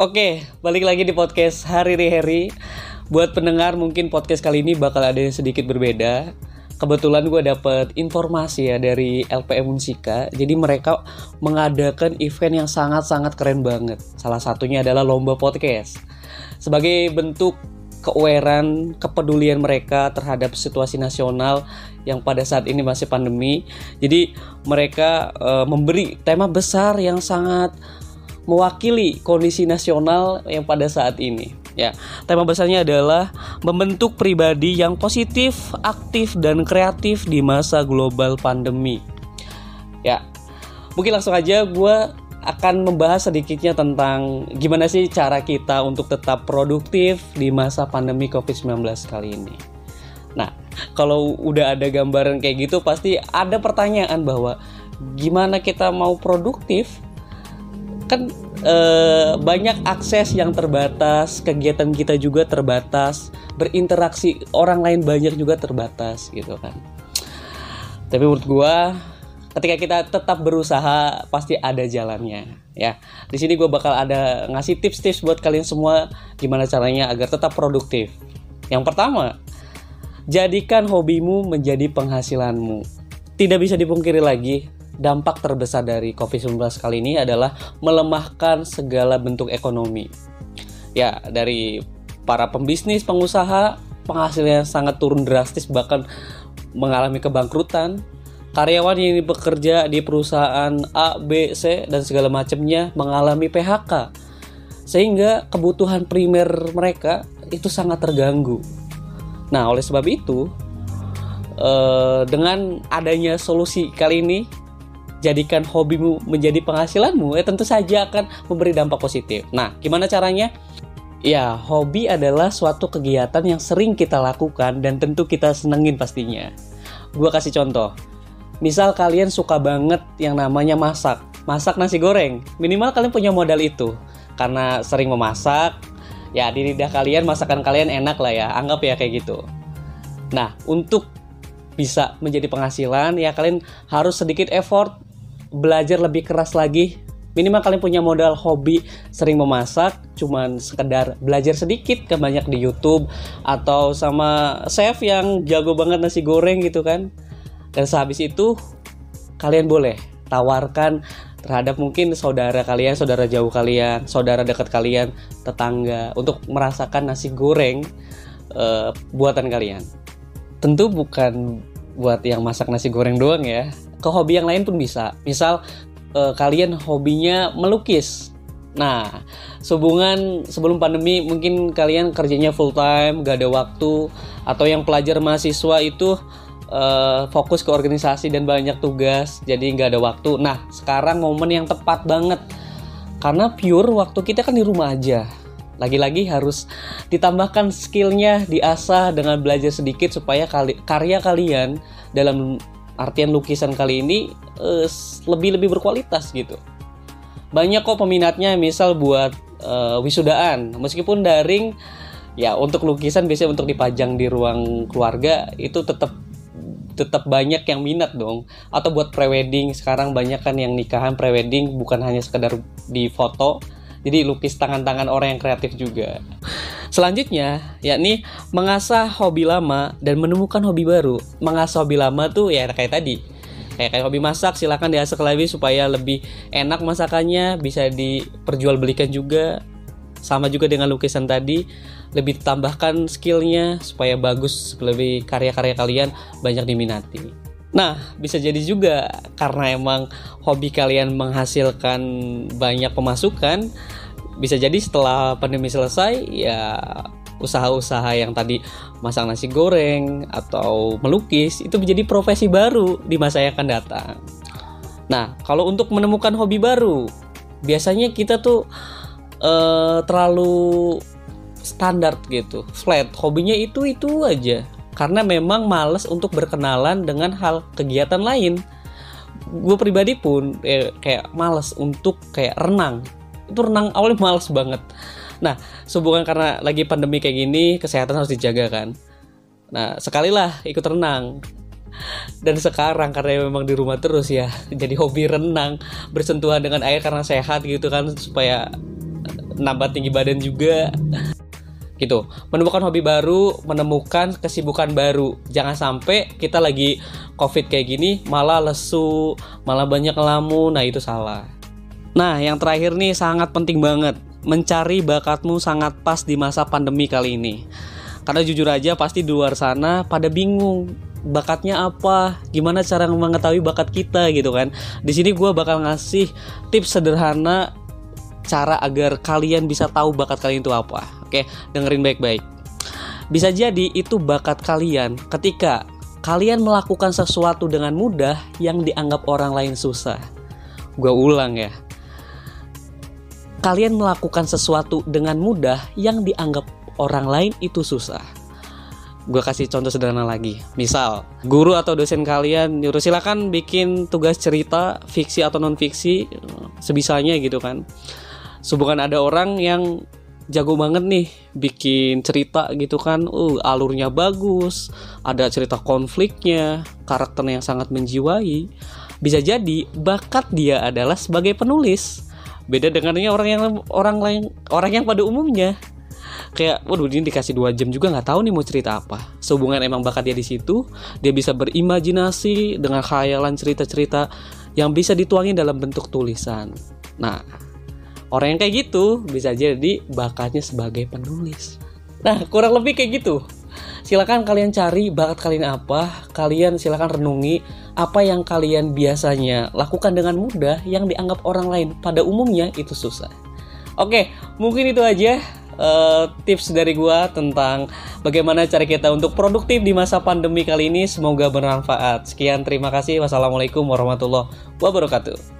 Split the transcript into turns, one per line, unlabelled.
Oke, balik lagi di podcast Hari Hari. Buat pendengar mungkin podcast kali ini bakal ada yang sedikit berbeda. Kebetulan gue dapet informasi ya dari LPM Unsika. Jadi mereka mengadakan event yang sangat-sangat keren banget. Salah satunya adalah lomba podcast. Sebagai bentuk keawarean, kepedulian mereka terhadap situasi nasional yang pada saat ini masih pandemi. Jadi mereka uh, memberi tema besar yang sangat mewakili kondisi nasional yang pada saat ini. Ya, tema besarnya adalah membentuk pribadi yang positif, aktif dan kreatif di masa global pandemi. Ya, mungkin langsung aja gue akan membahas sedikitnya tentang gimana sih cara kita untuk tetap produktif di masa pandemi COVID-19 kali ini. Nah, kalau udah ada gambaran kayak gitu pasti ada pertanyaan bahwa gimana kita mau produktif kan eh, banyak akses yang terbatas, kegiatan kita juga terbatas, berinteraksi orang lain banyak juga terbatas gitu kan. Tapi menurut gua ketika kita tetap berusaha pasti ada jalannya ya. Di sini gue bakal ada ngasih tips-tips buat kalian semua gimana caranya agar tetap produktif. Yang pertama, jadikan hobimu menjadi penghasilanmu. Tidak bisa dipungkiri lagi, dampak terbesar dari COVID-19 kali ini adalah melemahkan segala bentuk ekonomi. Ya, dari para pembisnis, pengusaha, penghasilannya sangat turun drastis bahkan mengalami kebangkrutan. Karyawan yang bekerja di perusahaan A, B, C dan segala macamnya mengalami PHK. Sehingga kebutuhan primer mereka itu sangat terganggu. Nah, oleh sebab itu, eh, dengan adanya solusi kali ini jadikan hobimu menjadi penghasilanmu, ya tentu saja akan memberi dampak positif. Nah, gimana caranya? Ya, hobi adalah suatu kegiatan yang sering kita lakukan dan tentu kita senengin pastinya. Gua kasih contoh. Misal kalian suka banget yang namanya masak. Masak nasi goreng. Minimal kalian punya modal itu. Karena sering memasak, ya di lidah kalian masakan kalian enak lah ya. Anggap ya kayak gitu. Nah, untuk bisa menjadi penghasilan ya kalian harus sedikit effort belajar lebih keras lagi. Minimal kalian punya modal hobi sering memasak cuman sekedar belajar sedikit kan banyak di YouTube atau sama chef yang jago banget nasi goreng gitu kan. Dan sehabis itu kalian boleh tawarkan terhadap mungkin saudara kalian, saudara jauh kalian, saudara dekat kalian, tetangga untuk merasakan nasi goreng uh, buatan kalian. Tentu bukan buat yang masak nasi goreng doang ya, ke hobi yang lain pun bisa. Misal uh, kalian hobinya melukis. Nah, sehubungan sebelum pandemi mungkin kalian kerjanya full time, gak ada waktu, atau yang pelajar mahasiswa itu uh, fokus ke organisasi dan banyak tugas, jadi nggak ada waktu. Nah, sekarang momen yang tepat banget karena pure waktu kita kan di rumah aja. Lagi-lagi harus ditambahkan skillnya, diasah dengan belajar sedikit supaya kali, karya kalian dalam artian lukisan kali ini uh, lebih lebih berkualitas gitu. Banyak kok peminatnya misal buat uh, wisudaan. Meskipun daring ya untuk lukisan biasanya untuk dipajang di ruang keluarga itu tetap tetap banyak yang minat dong. Atau buat prewedding sekarang banyak kan yang nikahan prewedding bukan hanya sekedar di foto. Jadi lukis tangan-tangan orang yang kreatif juga. Selanjutnya, yakni mengasah hobi lama dan menemukan hobi baru. Mengasah hobi lama tuh ya kayak tadi. Kayak kayak hobi masak, silakan diasah lagi supaya lebih enak masakannya, bisa diperjualbelikan juga. Sama juga dengan lukisan tadi, lebih tambahkan skillnya supaya bagus, lebih karya-karya kalian banyak diminati. Nah, bisa jadi juga karena emang hobi kalian menghasilkan banyak pemasukan, bisa jadi setelah pandemi selesai ya usaha-usaha yang tadi masak nasi goreng atau melukis itu menjadi profesi baru di masa yang akan datang. Nah, kalau untuk menemukan hobi baru, biasanya kita tuh uh, terlalu standar gitu, flat. Hobinya itu itu aja karena memang males untuk berkenalan dengan hal kegiatan lain gue pribadi pun eh, kayak males untuk kayak renang itu renang awalnya males banget. Nah sehubungan karena lagi pandemi kayak gini kesehatan harus dijaga kan. Nah sekali lah ikut renang. Dan sekarang karena memang di rumah terus ya jadi hobi renang. Bersentuhan dengan air karena sehat gitu kan supaya nambah tinggi badan juga. Gitu. Menemukan hobi baru menemukan kesibukan baru. Jangan sampai kita lagi covid kayak gini malah lesu malah banyak ngelamun. Nah itu salah nah yang terakhir nih sangat penting banget. Mencari bakatmu sangat pas di masa pandemi kali ini. Karena jujur aja pasti di luar sana pada bingung bakatnya apa? Gimana cara mengetahui bakat kita gitu kan? Di sini gue bakal ngasih tips sederhana cara agar kalian bisa tahu bakat kalian itu apa. Oke dengerin baik-baik. Bisa jadi itu bakat kalian ketika kalian melakukan sesuatu dengan mudah yang dianggap orang lain susah. Gue ulang ya kalian melakukan sesuatu dengan mudah yang dianggap orang lain itu susah. Gue kasih contoh sederhana lagi. Misal guru atau dosen kalian nyuruh silakan bikin tugas cerita fiksi atau non fiksi sebisanya gitu kan. Sehubungan ada orang yang jago banget nih bikin cerita gitu kan. Uh alurnya bagus ada cerita konfliknya karakternya yang sangat menjiwai. Bisa jadi bakat dia adalah sebagai penulis beda dengannya orang yang orang lain orang yang pada umumnya. Kayak waduh ini dikasih dua jam juga nggak tahu nih mau cerita apa. Sehubungan emang bakat dia di situ dia bisa berimajinasi dengan khayalan cerita-cerita yang bisa dituangin dalam bentuk tulisan. Nah orang yang kayak gitu bisa jadi bakatnya sebagai penulis. Nah kurang lebih kayak gitu. Silakan kalian cari bakat kalian apa kalian silakan renungi apa yang kalian biasanya lakukan dengan mudah yang dianggap orang lain pada umumnya itu susah oke mungkin itu aja uh, tips dari gua tentang bagaimana cara kita untuk produktif di masa pandemi kali ini. Semoga bermanfaat. Sekian, terima kasih. Wassalamualaikum warahmatullahi wabarakatuh.